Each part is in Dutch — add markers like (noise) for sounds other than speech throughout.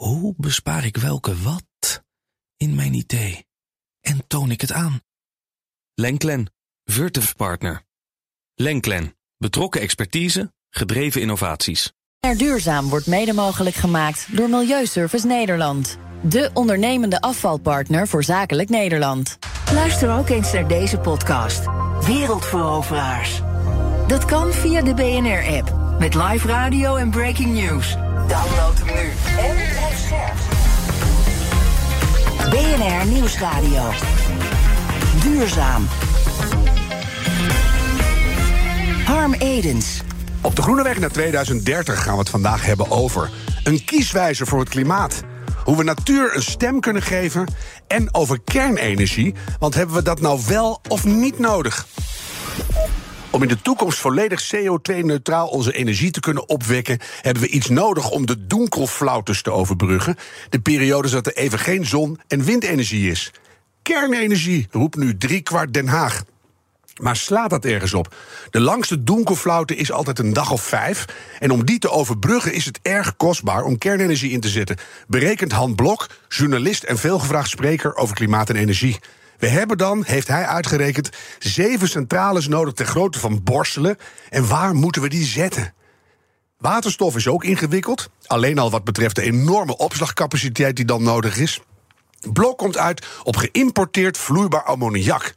Hoe bespaar ik welke wat in mijn idee? En toon ik het aan? Lenklen, Virtuf Partner. Lenklen, betrokken expertise, gedreven innovaties. Er duurzaam wordt mede mogelijk gemaakt door Milieuservice Nederland. De ondernemende afvalpartner voor zakelijk Nederland. Luister ook eens naar deze podcast. Wereldveroveraars. Dat kan via de BNR-app. Met live radio en breaking news. Download hem nu. En blijf scherp. BNR Nieuwsradio. Duurzaam. Harm Edens. Op de Groene Weg naar 2030 gaan we het vandaag hebben over een kieswijzer voor het klimaat. Hoe we natuur een stem kunnen geven. En over kernenergie. Want hebben we dat nou wel of niet nodig? Om in de toekomst volledig CO2-neutraal onze energie te kunnen opwekken, hebben we iets nodig om de donkelflautes te overbruggen. De periodes dat er even geen zon- en windenergie is. Kernenergie, roept nu driekwart Den Haag. Maar slaat dat ergens op? De langste donkelflaute is altijd een dag of vijf. En om die te overbruggen is het erg kostbaar om kernenergie in te zetten. Berekent Han Blok, journalist en veelgevraagd spreker over klimaat en energie. We hebben dan, heeft hij uitgerekend, zeven centrales nodig ter grootte van borstelen. En waar moeten we die zetten? Waterstof is ook ingewikkeld. Alleen al wat betreft de enorme opslagcapaciteit die dan nodig is. Blok komt uit op geïmporteerd vloeibaar ammoniak.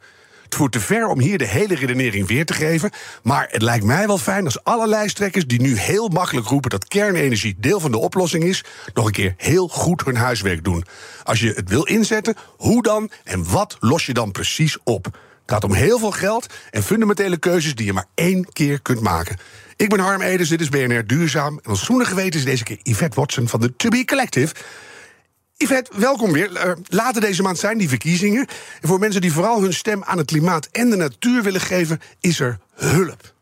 Voert te ver om hier de hele redenering weer te geven. Maar het lijkt mij wel fijn als alle lijsttrekkers die nu heel makkelijk roepen dat kernenergie deel van de oplossing is, nog een keer heel goed hun huiswerk doen. Als je het wil inzetten, hoe dan en wat los je dan precies op? Het gaat om heel veel geld en fundamentele keuzes die je maar één keer kunt maken. Ik ben Harm Edens, dit is BNR Duurzaam. En ons groene geweten is deze keer Yvette Watson van de To Be Collective. Yvette, welkom weer. Uh, later deze maand zijn die verkiezingen. En voor mensen die vooral hun stem aan het klimaat en de natuur willen geven, is er hulp.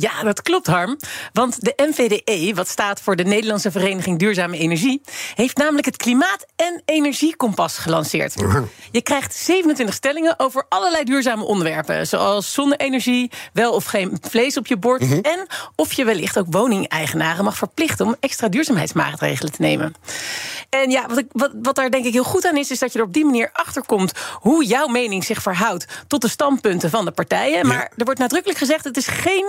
Ja, dat klopt, Harm. Want de NVDE, wat staat voor de Nederlandse Vereniging Duurzame Energie, heeft namelijk het Klimaat- en Energiekompas gelanceerd. (laughs) Je krijgt 27 stellingen over allerlei duurzame onderwerpen, zoals zonne-energie, wel of geen vlees op je bord Mhm. en of je wellicht ook woningeigenaren mag verplichten om extra duurzaamheidsmaatregelen te nemen. En ja, wat, ik, wat, wat daar denk ik heel goed aan is, is dat je er op die manier achter komt hoe jouw mening zich verhoudt tot de standpunten van de partijen. Maar er wordt nadrukkelijk gezegd: het is geen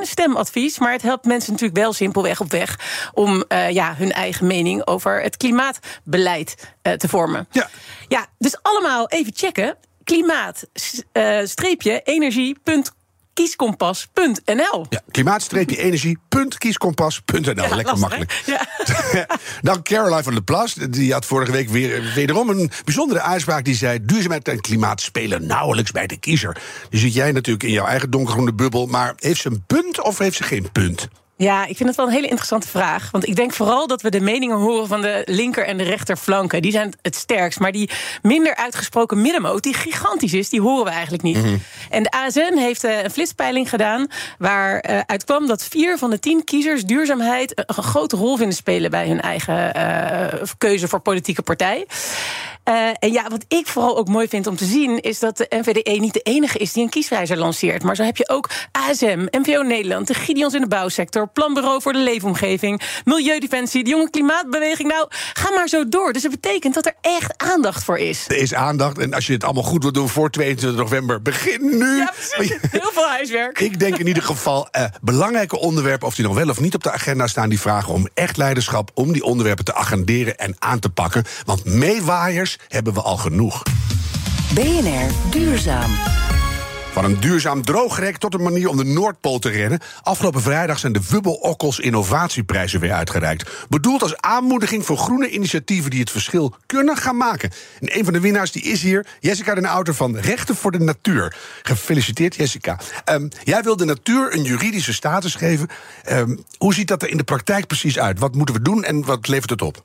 stemadvies, maar het helpt mensen natuurlijk wel simpelweg op weg om eh, ja, hun eigen mening over het klimaatbeleid eh, te vormen. Ja. ja, dus allemaal even checken. Klimaat, energie.kieskompas.nl. Ja, klimaat-energie.kieskompas.nl. Lekker lastig, makkelijk. Ja. Dan (laughs) Caroline van der Plas. Die had vorige week weer wederom een bijzondere uitspraak. Die zei: duurzaamheid en klimaat spelen nauwelijks bij de kiezer. Nu zit jij natuurlijk in jouw eigen donkergroene bubbel. Maar heeft ze een punt of heeft ze geen punt? Ja, ik vind het wel een hele interessante vraag. Want ik denk vooral dat we de meningen horen van de linker en de rechterflanken. Die zijn het sterkst. Maar die minder uitgesproken middenmoot, die gigantisch is, die horen we eigenlijk niet. En de ASN heeft eh, een flitspeiling gedaan. Waaruit uit kwam dat vier van de tien kiezers duurzaamheid een een grote rol vinden spelen bij hun eigen eh, keuze voor politieke partij. Eh, en ja, wat ik vooral ook mooi vind om te zien, is dat de NVDE niet de enige is die een kieswijzer lanceert. Maar zo heb je ook ASM, NVO Nederland, de Gideons in de bouwsector, Planbureau voor de Leefomgeving, Milieudefensie, de Jonge Klimaatbeweging. Nou, ga maar zo door. Dus dat betekent dat er echt aandacht voor is. Er is aandacht. En als je het allemaal goed wil doen voor 22 november, begin nu. Ja, precies. (laughs) Heel veel huiswerk. Ik denk in ieder geval eh, belangrijke onderwerpen, of die nog wel of niet op de agenda staan, die vragen om echt leiderschap, om die onderwerpen te agenderen en aan te pakken. Want meewaaiers hebben we al genoeg. BNR Duurzaam. Van een duurzaam droogrek tot een manier om de Noordpool te redden. Afgelopen vrijdag zijn de Wubbel Okkels Innovatieprijzen weer uitgereikt. Bedoeld als aanmoediging voor groene initiatieven die het verschil kunnen gaan maken. En een van de winnaars die is hier, Jessica den Outer van Rechten voor de Natuur. Gefeliciteerd, Jessica. Ehm, jij wil de natuur een juridische status geven. Ehm, hoe ziet dat er in de praktijk precies uit? Wat moeten we doen en wat levert het op?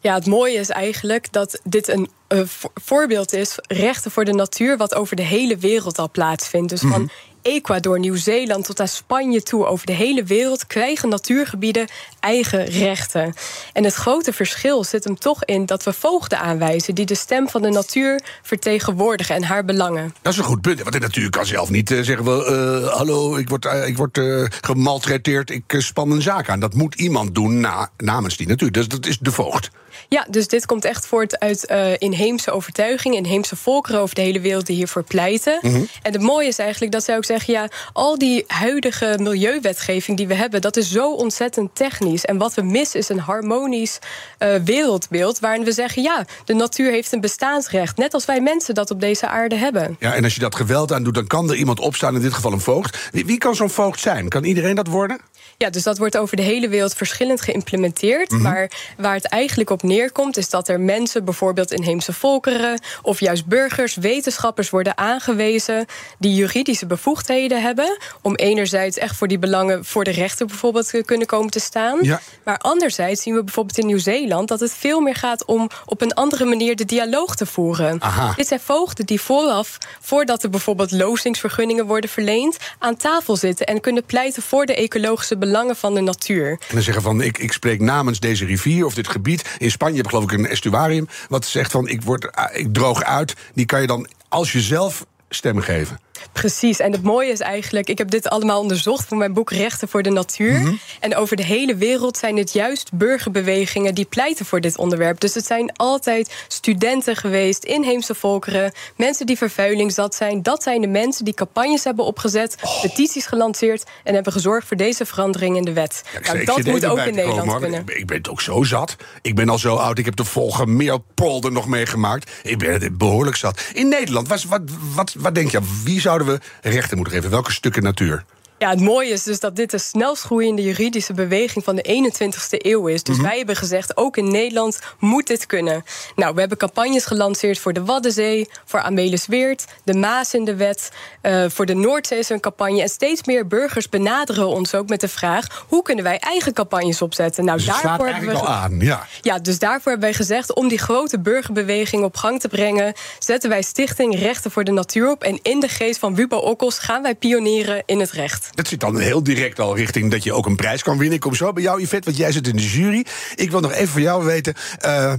Ja, het mooie is eigenlijk dat dit een eh, vo- voorbeeld is, rechten voor de natuur, wat over de hele wereld al plaatsvindt. Dus van Ecuador, Nieuw-Zeeland tot aan Spanje toe, over de hele wereld, krijgen natuurgebieden eigen rechten. En het grote verschil zit hem toch in dat we voogden aanwijzen die de stem van de natuur vertegenwoordigen en haar belangen. Dat is een goed punt, want de natuur kan zelf niet uh, zeggen: uh, hallo, ik word, uh, ik word gemaltreteerd, ik span een zaak aan. Dat moet iemand doen na, namens die natuur. Dus dat is de voogd. Ja, dus dit komt echt voort uit uh, inheemse overtuiging, inheemse volkeren over de hele wereld die hiervoor pleiten. Mm -hmm. En het mooie is eigenlijk dat zij ook zeggen: ja, al die huidige milieuwetgeving die we hebben, dat is zo ontzettend technisch. En wat we missen is een harmonisch uh, wereldbeeld waarin we zeggen: ja, de natuur heeft een bestaansrecht, net als wij mensen dat op deze aarde hebben. Ja, en als je dat geweld aan doet, dan kan er iemand opstaan, in dit geval een voogd. Wie, wie kan zo'n voogd zijn? Kan iedereen dat worden? Ja, dus dat wordt over de hele wereld verschillend geïmplementeerd. Mm -hmm. Maar waar het eigenlijk op neerkomt, is dat er mensen, bijvoorbeeld inheemse volkeren of juist burgers, wetenschappers worden aangewezen die juridische bevoegdheden hebben. Om enerzijds echt voor die belangen voor de rechter bijvoorbeeld te kunnen komen te staan. Ja. Maar anderzijds zien we bijvoorbeeld in Nieuw-Zeeland dat het veel meer gaat om op een andere manier de dialoog te voeren. Aha. Dit zijn voogden die vooraf, voordat er bijvoorbeeld lozingsvergunningen worden verleend, aan tafel zitten en kunnen pleiten voor de ecologische belangen van de natuur. En dan zeggen van ik, ik spreek namens deze rivier of dit gebied. In Spanje heb ik geloof ik een estuarium. Wat zegt van ik, word, ik droog uit. Die kan je dan als jezelf stem geven. Precies, en het mooie is eigenlijk, ik heb dit allemaal onderzocht voor mijn boek Rechten voor de Natuur. Mhm. En over de hele wereld zijn het juist burgerbewegingen die pleiten voor dit onderwerp. Dus het zijn altijd studenten geweest, inheemse volkeren, mensen die vervuiling zat zijn. Dat zijn de mensen die campagnes hebben opgezet, Oh. petities gelanceerd en hebben gezorgd voor deze verandering in de wet. Ja, nou, dat moet ook in komen, Nederland kunnen. Ik, ben het ook zo zat. Ik ben al zo oud. Ik heb de Volgemeerpolder nog meegemaakt. Ik ben het behoorlijk zat. In Nederland, wat, wat, wat, wat denk je? Wie zouden we rechten moeten geven? Welke stukken natuur? Ja, het mooie is dus dat dit de snelst groeiende juridische beweging van de 21ste eeuw is. Dus wij hebben gezegd, ook in Nederland moet dit kunnen. Nou, we hebben campagnes gelanceerd voor de Waddenzee, voor Amelisweert, de Maas in de wet, eh, voor de Noordzee is een campagne. En steeds meer burgers benaderen ons ook met de vraag, hoe kunnen wij eigen campagnes opzetten? Nou, Dus daarvoor hebben we al aan. Ja. ja, dus daarvoor hebben wij gezegd... om die grote burgerbeweging op gang te brengen... zetten wij Stichting Rechten voor de Natuur op... en in de geest van Wubo Okkels gaan wij pionieren in het recht. Dat zit dan heel direct al richting dat je ook een prijs kan winnen. Ik kom zo bij jou, Yvette, want jij zit in de jury. Ik wil nog even van jou weten. eh,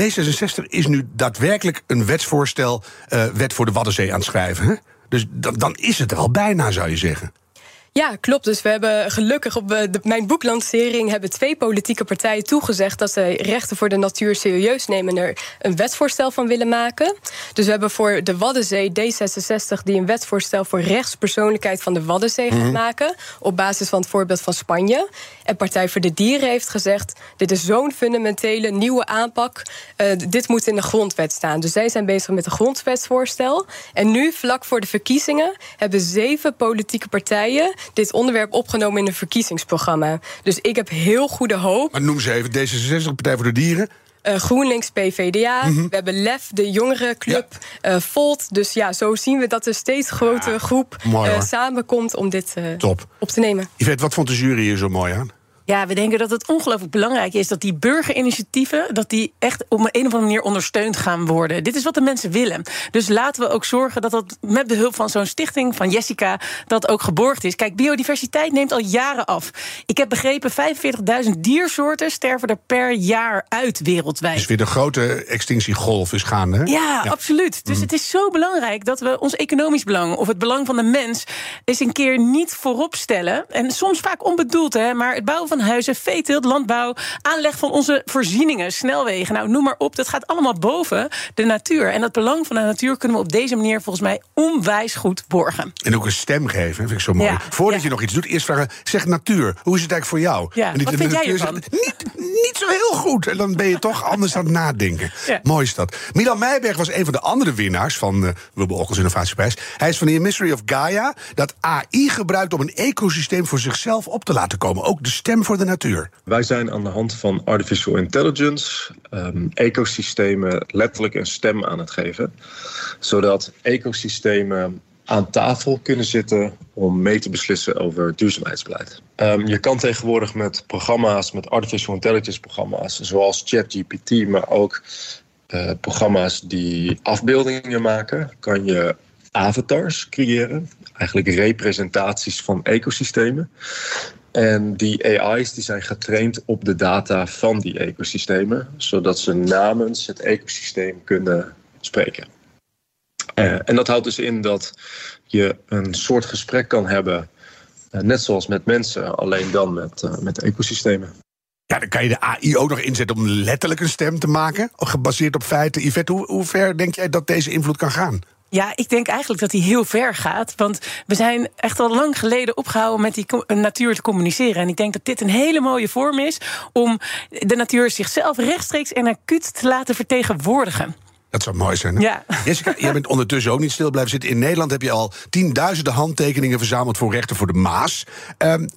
D66 is nu daadwerkelijk een wetsvoorstel, eh, wet voor de Waddenzee aan het schrijven. Dus dan, dan is het er al bijna, zou je zeggen. Ja, klopt. Dus we hebben gelukkig op eh, de, mijn boeklancering hebben twee politieke partijen toegezegd dat ze rechten voor de natuur serieus nemen en er een wetsvoorstel van willen maken. Dus we hebben voor de Waddenzee D66 die een wetsvoorstel voor rechtspersoonlijkheid van de Waddenzee gaat maken op basis van het voorbeeld van Spanje. En Partij voor de Dieren heeft gezegd: dit is zo'n fundamentele nieuwe aanpak. eh, dit moet in de grondwet staan. Dus zij zijn bezig met een grondwetsvoorstel. En nu, vlak voor de verkiezingen, hebben zeven politieke partijen dit onderwerp opgenomen in een verkiezingsprogramma. Dus ik heb heel goede hoop. Maar noem ze even D66, Partij voor de Dieren. Eh, GroenLinks, PVDA. We hebben LEF, de jongerenclub. eh Volt. Dus ja, zo zien we dat er steeds grotere groep mooi, eh, samenkomt om dit op te nemen. Yvette, wat vond de jury hier zo mooi aan? Ja, we denken dat het ongelooflijk belangrijk is dat die burgerinitiatieven dat die echt op een, of andere manier ondersteund gaan worden. Dit is wat de mensen willen. Dus laten we ook zorgen dat dat met behulp van zo'n stichting van Jessica dat ook geborgd is. Kijk, biodiversiteit neemt al jaren af. Ik heb begrepen 45.000 diersoorten sterven er per jaar uit wereldwijd. Dus weer de grote extinctiegolf is gaande. Hè? Ja, absoluut. Dus het is zo belangrijk dat we ons economisch belang of het belang van de mens eens een keer niet voorop stellen. En soms vaak onbedoeld, hè, maar het bouwen van huizen, veeteelt, landbouw, aanleg van onze voorzieningen, snelwegen, nou noem maar op, dat gaat allemaal boven de natuur. En dat belang van de natuur kunnen we op deze manier volgens mij onwijs goed borgen. En ook een stem geven, vind ik zo mooi. Ja, Voordat ja. je nog iets doet, eerst vragen: zeg natuur, hoe is het eigenlijk voor jou? Ja, en wat de vind jij ervan? zegt, niet, niet zo heel goed. En dan ben je toch anders aan het nadenken. (laughs) Mooi is dat. Milan Meijberg was een van de andere winnaars van uh, Wilbur Okkels Innovatieprijs. Hij is van de Mystery of Gaia, dat AI gebruikt om een ecosysteem voor zichzelf op te laten komen. Ook de stem voor de natuur. Wij zijn aan de hand van artificial intelligence um, ecosystemen letterlijk een stem aan het geven. Zodat ecosystemen aan tafel kunnen zitten om mee te beslissen over duurzaamheidsbeleid. Um, je kan tegenwoordig met programma's, met artificial intelligence programma's, zoals ChatGPT, maar ook uh, programma's die afbeeldingen maken, kan je avatars creëren. Eigenlijk representaties van ecosystemen. En die AI's die zijn getraind op de data van die ecosystemen, zodat ze namens het ecosysteem kunnen spreken. Uh, en dat houdt dus in dat je een soort gesprek kan hebben, uh, net zoals met mensen, alleen dan met, uh, met ecosystemen. Ja, dan kan je de AI ook nog inzetten om letterlijk een stem te maken, gebaseerd op feiten. Yvette, hoe, hoe ver denk jij dat deze invloed kan gaan? Ja, ik denk eigenlijk dat hij heel ver gaat. Want we zijn echt al lang geleden opgehouden met die natuur te communiceren. En ik denk dat dit een hele mooie vorm is om de natuur zichzelf rechtstreeks en acuut te laten vertegenwoordigen. Dat zou mooi zijn. Hè? Ja. Jessica, jij bent ondertussen ook niet stil blijven zitten. In Nederland heb je al tienduizenden handtekeningen verzameld voor rechten voor de Maas. Um,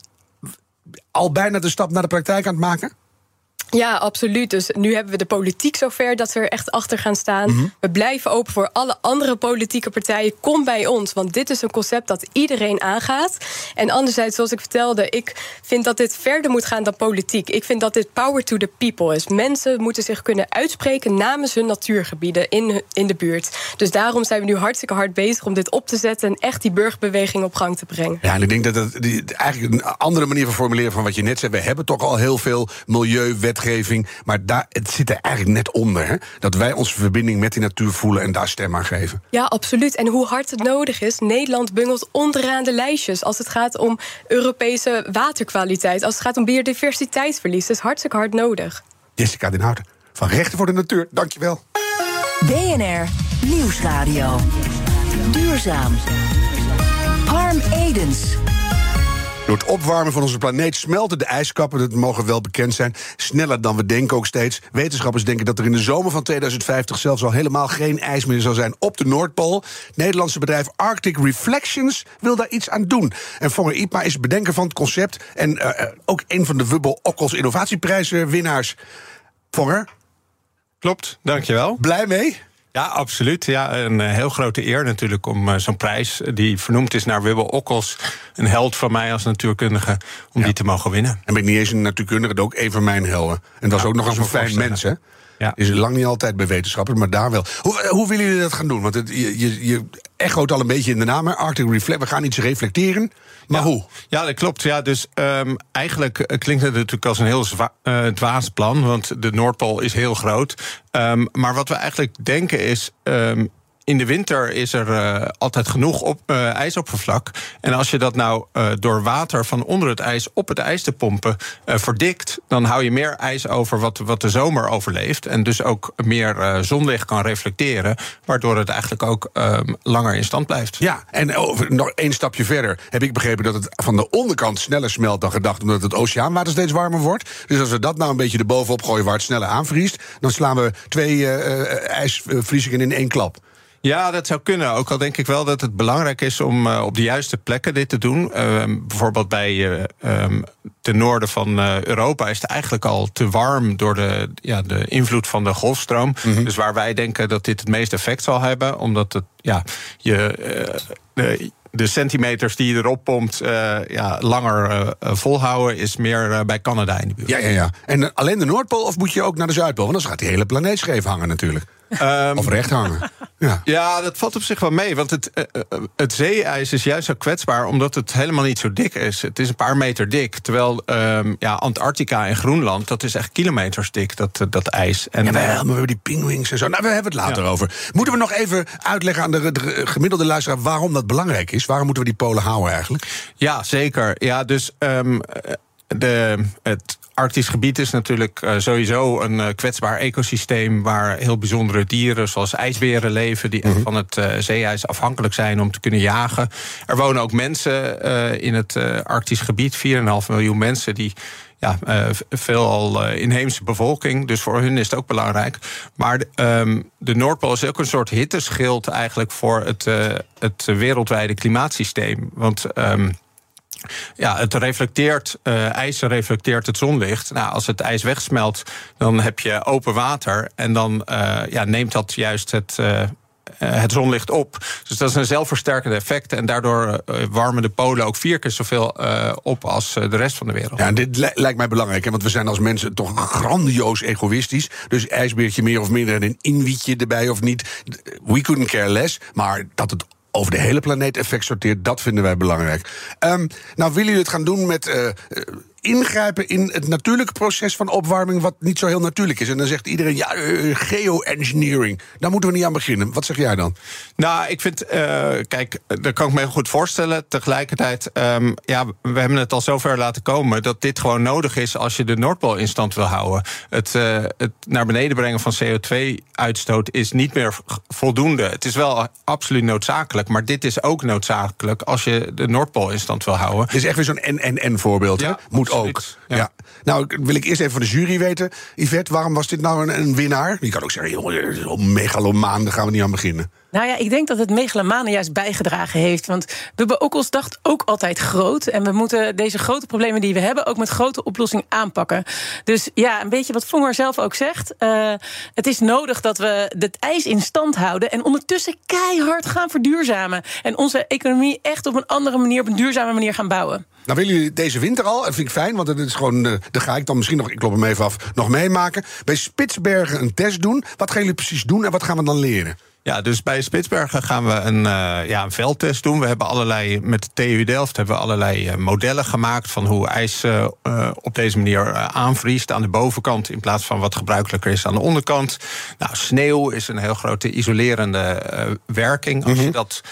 al bijna de stap naar de praktijk aan het maken? Ja, absoluut. Dus nu hebben we de politiek zover dat we er echt achter gaan staan. Mm -hmm. We blijven open voor alle andere politieke partijen. Kom bij ons, want dit is een concept dat iedereen aangaat. En anderzijds, zoals ik vertelde, ik vind dat dit verder moet gaan dan politiek. Ik vind dat dit power to the people is. Mensen moeten zich kunnen uitspreken namens hun natuurgebieden in, in de buurt. Dus daarom zijn we nu hartstikke hard bezig om dit op te zetten en echt die burgerbeweging op gang te brengen. Ja, en ik denk dat dat die, eigenlijk een andere manier van formuleren van wat je net zei. We hebben toch al heel veel milieuwet wetgeving. Maar daar, het zit er eigenlijk net onder. Hè? Dat wij onze verbinding met die natuur voelen en daar stem aan geven. Ja, absoluut. En hoe hard het nodig is. Nederland bungelt onderaan de lijstjes. Als het gaat om Europese waterkwaliteit. Als het gaat om biodiversiteitsverlies. Dat is hartstikke hard nodig. Jessica Den Houten van Rechten voor de Natuur. Dankjewel. BNR Nieuwsradio. Duurzaam. Harm Edens. Door het opwarmen van onze planeet smelten de ijskappen, dat mogen wel bekend zijn, sneller dan we denken ook steeds. Wetenschappers denken dat er in de zomer van 2050 zelfs al helemaal geen ijs meer zal zijn op de Noordpool. Het Nederlandse bedrijf Arctic Reflections wil daar iets aan doen. En Vonger Ipma is bedenker van het concept en uh, ook een van de Wubbel Okkels innovatieprijswinnaars. Vonger? Klopt, dankjewel. Blij mee? Ja, absoluut. Ja, een heel grote eer natuurlijk om uh, zo'n prijs... die vernoemd is naar Wibbel Okkels... een held van mij als natuurkundige, om ja. die te mogen winnen. En ben ik niet eens een natuurkundige, ook een van mijn helden. En dat is ook nog eens een fijn mens, hè? Ja. Is lang niet altijd bij wetenschappers, maar daar wel. Hoe, hoe willen jullie dat gaan doen? Want het, je, je, je echoot al een beetje in de naam, Arctic Reflect. We gaan iets reflecteren. Maar ja. hoe? Ja, dat klopt. Ja, dus um, eigenlijk klinkt het natuurlijk als een heel uh, dwaas plan. Want de Noordpool is heel groot. Um, maar wat we eigenlijk denken is. Um, in de winter is er uh, altijd genoeg op, uh, ijsoppervlak. En als je dat nou uh, door water van onder het ijs op het ijs te pompen verdikt, dan hou je meer ijs over wat, wat de zomer overleeft. En dus ook meer zonlicht kan reflecteren. Waardoor het eigenlijk ook um, langer in stand blijft. Ja, en over, nog één stapje verder heb ik begrepen dat het van de onderkant sneller smelt dan gedacht, omdat het oceaanwater steeds warmer wordt. Dus als we dat nou een beetje erbovenop gooien waar het sneller aanvriest, dan slaan we twee ijsvriezingen in één klap. Ja, dat zou kunnen. Ook al denk ik wel dat het belangrijk is om uh, op de juiste plekken dit te doen. Uh, bijvoorbeeld bij uh, um, ten noorden van Europa is het eigenlijk al te warm door de, ja, de invloed van de golfstroom. Mm -hmm. Dus waar wij denken dat dit het meeste effect zal hebben, omdat het ja, je. de, de centimeters die je erop pompt uh, ja, langer uh, volhouden... is meer uh, bij Canada in de buurt. Ja, ja, ja. En alleen de Noordpool of moet je ook naar de Zuidpool? Want dan gaat die hele planeet scheef hangen natuurlijk. Um, of recht hangen. Ja. ja, dat valt op zich wel mee. Want het, het zeeijs is juist zo kwetsbaar... omdat het helemaal niet zo dik is. Het is een paar meter dik. Terwijl um, ja, Antarctica en Groenland... dat is echt kilometers dik, dat, dat ijs. En, ja, maar we hebben die pinguïns en zo. Nou, we hebben het later ja. over. Moeten we nog even uitleggen aan de, de gemiddelde luisteraar... waarom dat belangrijk is? Waarom moeten we die polen houden eigenlijk? Ja, zeker. Ja, dus um, de, het Arktisch gebied is natuurlijk uh, sowieso een uh, kwetsbaar ecosysteem... waar heel bijzondere dieren zoals ijsberen leven... die mm -hmm. van het uh, zeeijs afhankelijk zijn om te kunnen jagen. Er wonen ook mensen in het Arktisch gebied, 4,5 miljoen mensen... die ja, veelal inheemse bevolking. Dus voor hun is het ook belangrijk. Maar um, de Noordpool is ook een soort hitteschild eigenlijk voor het, het wereldwijde klimaatsysteem. Want. Um, ja, het reflecteert, uh, ijs reflecteert het zonlicht. Nou, als het ijs wegsmelt, dan heb je open water. En dan uh, ja, neemt dat juist het, uh, het zonlicht op. Dus dat is een zelfversterkende effect. En daardoor warmen de polen ook vier keer zoveel op als de rest van de wereld. Ja, dit lijkt mij belangrijk, hè, want we zijn als mensen toch grandioos egoïstisch. Dus ijsbeertje meer of minder en een inwietje erbij of niet. We couldn't care less. Maar dat het over de hele planeet effect sorteert. Dat vinden wij belangrijk. Um, nou, willen jullie het gaan doen met. Uh, ingrijpen in het natuurlijke proces van opwarming, wat niet zo heel natuurlijk is. En dan zegt iedereen, ja, uh, geoengineering, daar moeten we niet aan beginnen. Wat zeg jij dan? Nou, ik vind, uh, kijk, dat kan ik me heel goed voorstellen. Tegelijkertijd, um, ja, we hebben het al zover laten komen dat dit gewoon nodig is als je de Noordpool in stand wil houden. Het, uh, het naar beneden brengen van CO2-uitstoot is niet meer voldoende. Het is wel absoluut noodzakelijk, maar dit is ook noodzakelijk als je de Noordpool in stand wil houden. Het is echt weer zo'n en-en-en-voorbeeld. Ja, Moet ook. Ja. ja. Nou, wil ik eerst even van de jury weten. Yvette, waarom was dit nou een, een winnaar? Je kan ook zeggen, joh, megalomaan, daar gaan we niet aan beginnen. Nou ja, ik denk dat het megalomane juist bijgedragen heeft. Want Bubbe Okkels dacht ook altijd groot. En we moeten deze grote problemen die we hebben... ook met grote oplossingen aanpakken. Dus ja, een beetje wat Vonger zelf ook zegt. Uh, het is nodig dat we het ijs in stand houden... en ondertussen keihard gaan verduurzamen. En onze economie echt op een andere manier... op een duurzame manier gaan bouwen. Nou willen jullie deze winter al, dat vind ik fijn, want het is gewoon, daar ga ik dan misschien nog, ik klop hem even af, nog meemaken. Bij Spitsbergen een test doen. Wat gaan jullie precies doen en wat gaan we dan leren? Ja, dus bij Spitsbergen gaan we een, uh, ja, een veldtest doen. We hebben allerlei, met de TU Delft hebben we allerlei uh, modellen gemaakt van hoe ijs uh, op deze manier aanvriest aan de bovenkant in plaats van wat gebruikelijker is aan de onderkant. Nou, sneeuw is een heel grote isolerende werking. Als mm -hmm. je dat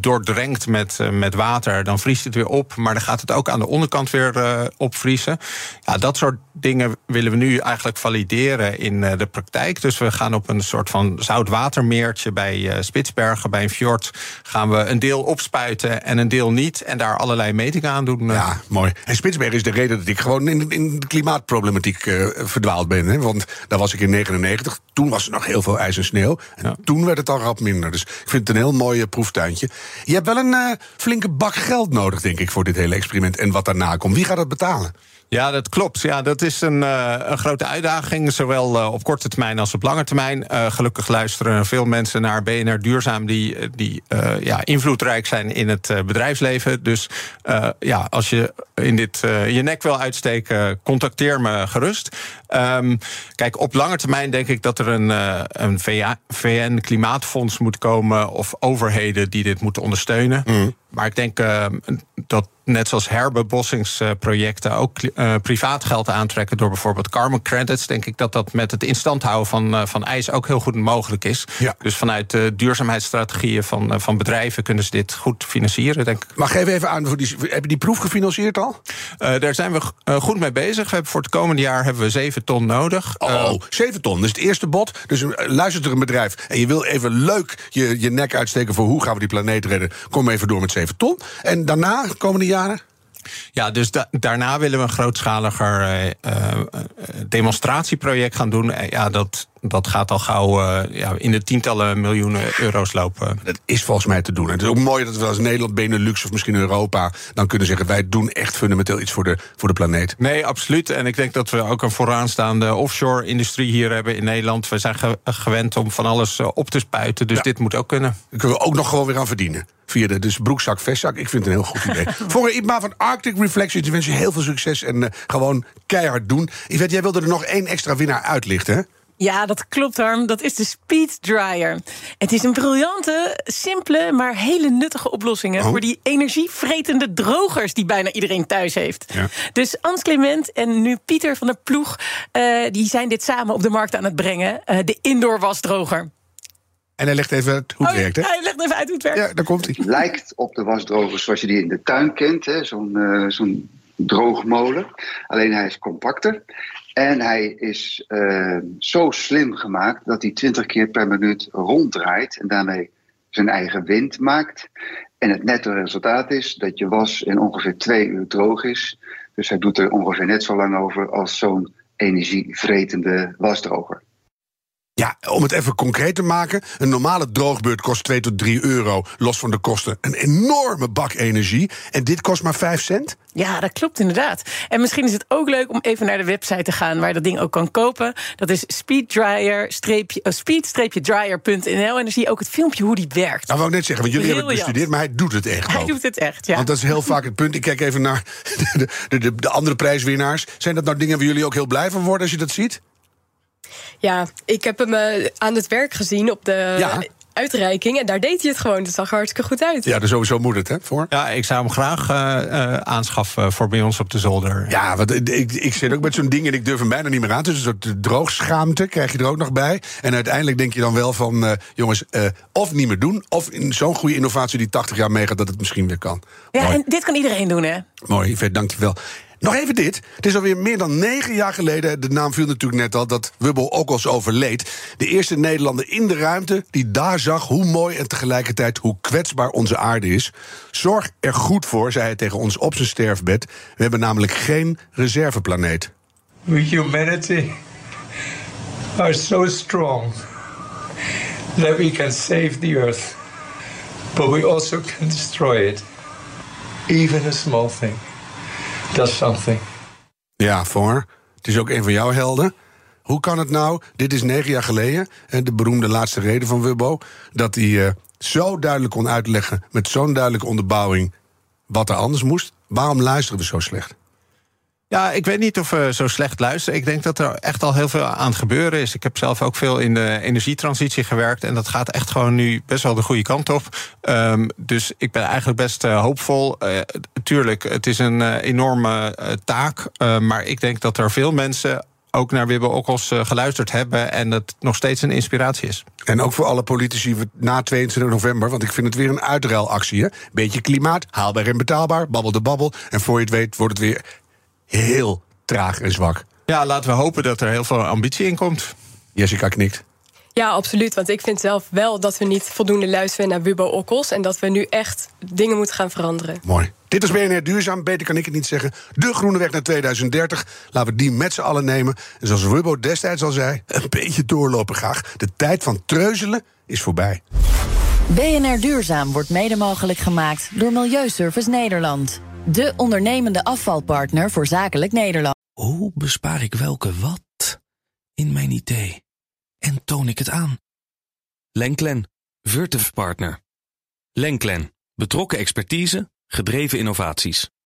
doordrenkt met, met water, dan vriest het weer op, maar dan gaat het ook aan de onderkant weer opvriezen. Ja, dat soort dingen willen we nu eigenlijk valideren in de praktijk. Dus we gaan op een soort van zoutwatermeertje bij uh, Spitsbergen, bij een fjord, gaan we een deel opspuiten en een deel niet. En daar allerlei metingen aan doen. Ja, mooi. En Spitsbergen is de reden dat ik gewoon in, in de klimaatproblematiek uh, verdwaald ben. Hè? Want daar was ik in 99. Toen was er nog heel veel ijs en sneeuw. En ja. toen werd het al rap minder. Dus ik vind het een heel mooi proeftuintje. Je hebt wel een flinke bak geld nodig, denk ik, voor dit hele experiment. En wat daarna komt. Wie gaat dat betalen? Ja, dat klopt. Ja, dat is een, uh, een grote uitdaging, zowel uh, op korte termijn als op lange termijn. Uh, gelukkig luisteren veel mensen naar BNR Duurzaam die, die ja, invloedrijk zijn in het bedrijfsleven. Dus ja, als je in dit je nek wil uitsteken, contacteer me gerust. Um, kijk, op lange termijn denk ik dat er een, een VN-klimaatfonds moet komen of overheden die dit moeten ondersteunen. Mm. Maar ik denk dat net zoals herbebossingsprojecten ook uh, privaat geld aantrekken door bijvoorbeeld carbon credits, denk ik dat dat met het instand houden van, uh, van ijs ook heel goed mogelijk is. Ja. Dus vanuit de duurzaamheidsstrategieën van, uh, van bedrijven kunnen ze dit goed financieren, denk ik. Maar geef even aan, voor die, heb je die proef gefinancierd al? daar zijn we goed mee bezig. We hebben voor het komende jaar hebben we 7 ton nodig. Oh, 7 ton. Dat is het eerste bod. Dus luistert er een bedrijf en je wil even leuk je, je nek uitsteken voor hoe gaan we die planeet redden. Kom even door met 7 ton. En daarna, komende Ja, dus da daarna willen we een grootschaliger uh, uh, demonstratieproject gaan doen. Ja, dat, dat gaat al gauw ja, in de tientallen miljoenen euro's lopen. Dat is volgens mij te doen. En het is ook mooi dat we als Nederland, Benelux of misschien Europa... dan kunnen zeggen, wij doen echt fundamenteel iets voor de, voor de planeet. Nee, absoluut. En ik denk dat we ook een vooraanstaande offshore-industrie hier hebben in Nederland. We zijn ge gewend om van alles op te spuiten, dus ja. dit moet ook kunnen. Daar kunnen we ook nog gewoon weer aan verdienen. Via de dus broekzak, vestzak. Ik vind het een heel goed idee. (laughs) Voor Ibma van Arctic Reflections, ik wens je heel veel succes en uh, gewoon keihard doen. Yvette, jij wilde er nog één extra winnaar uitlichten, hè? Ja, dat klopt, Harm. Dat is de Speed Dryer. Het is een briljante, simpele, maar hele nuttige oplossing oh. voor die energievretende drogers die bijna iedereen thuis heeft. Ja. Dus Ans Clement en nu Pieter van der Ploeg, uh, die zijn dit samen op de markt aan het brengen. Uh, de indoor wasdroger. En hij legt even uit hoe het oh, werkt, hè? Hij legt even uit hoe het werkt. Ja, daar komt hij. Het lijkt op de wasdroger zoals je die in de tuin kent, zo'n uh, zo'n droogmolen. Alleen hij is compacter. En hij is uh, zo slim gemaakt dat hij 20 keer per minuut ronddraait en daarmee zijn eigen wind maakt. En het nette resultaat is dat je was in ongeveer twee uur droog is. Dus hij doet er ongeveer net zo lang over als zo'n energievretende wasdroger. Ja, om het even concreet te maken. Een normale droogbeurt kost 2 tot 3 euro, los van de kosten. Een enorme bak energie. En dit kost maar 5 cent? Ja, dat klopt inderdaad. En misschien is het ook leuk om even naar de website te gaan... waar je dat ding ook kan kopen. Dat is speed-dryer.nl. En dan zie je ook het filmpje hoe die werkt. Nou, wou ik net zeggen, want jullie hebben het bestudeerd... maar hij doet het echt Hij ook. doet het echt, ja. Want dat is heel vaak het punt. Ik kijk even naar (laughs) de, de, de, de andere prijswinnaars. Zijn dat nou dingen waar jullie ook heel blij van worden als je dat ziet? Ja, ik heb hem uh, aan het werk gezien op de. Ja. uitreiking. En daar deed hij het gewoon. Dat zag er hartstikke goed uit. Ja, dus sowieso moet het, hè? Voor? Ja, ik zou hem graag uh, aanschaffen voor bij ons op de zolder. Ja, want ik, ik zit ook met zo'n ding en ik durf hem bijna niet meer aan. Dus een soort droogschaamte krijg je er ook nog bij. En uiteindelijk denk je dan wel van, uh, jongens, of niet meer doen... of in zo'n goede innovatie die 80 jaar meegaat dat het misschien weer kan. Ja, Mooi. en dit kan iedereen doen, hè? Mooi, Yvette, dankjewel. Nog even dit. Het is alweer meer dan negen jaar geleden, de naam viel natuurlijk net al, dat Wubbel Okkels overleed. De eerste Nederlander in de ruimte die daar zag hoe mooi en tegelijkertijd hoe kwetsbaar onze aarde is. Zorg er goed voor, zei hij tegen ons op zijn sterfbed. We hebben namelijk geen reserveplaneet. We humanity are so strong that we can save the earth, but we also can destroy it. Even a small thing (laughs) something. Ja, voor. Het is ook een van jouw helden. Hoe kan het nou, dit is negen jaar geleden, de beroemde laatste reden van Wubbo, dat hij uh, zo duidelijk kon uitleggen, met zo'n duidelijke onderbouwing, wat er anders moest? Waarom luisteren we zo slecht? Ja, ik weet niet of we zo slecht luisteren. Ik denk dat er echt al heel veel aan het gebeuren is. Ik heb zelf ook veel in de energietransitie gewerkt. En dat gaat echt gewoon nu best wel de goede kant op. Um, dus ik ben eigenlijk best uh, hoopvol. Uh, tuurlijk, het is een enorme taak. maar ik denk dat er veel mensen ook naar Wibbe Okkels geluisterd hebben... en dat nog steeds een inspiratie is. En ook voor alle politici na 22 november, want ik vind het weer een uitruilactie. Hè? Beetje klimaat, haalbaar en betaalbaar, babbel de babbel. En voor je het weet wordt het weer heel traag en zwak. Ja, laten we hopen dat er heel veel ambitie in komt. Jessica knikt. Ja, absoluut. Want ik vind zelf wel dat we niet voldoende luisteren naar Wubbo Okkels. En dat we nu echt dingen moeten gaan veranderen. Mooi. Dit is BNR Duurzaam. Beter kan ik het niet zeggen. De groene weg naar 2030. Laten we die met z'n allen nemen. En zoals Wubbo destijds al zei, een beetje doorlopen graag. De tijd van treuzelen is voorbij. BNR Duurzaam wordt mede mogelijk gemaakt door Milieuservice Nederland. De ondernemende afvalpartner voor zakelijk Nederland. Hoe bespaar ik welke wat in mijn idee? En toon ik het aan? Lenklen, Virtuf Partner. Lenklen, betrokken expertise, gedreven innovaties.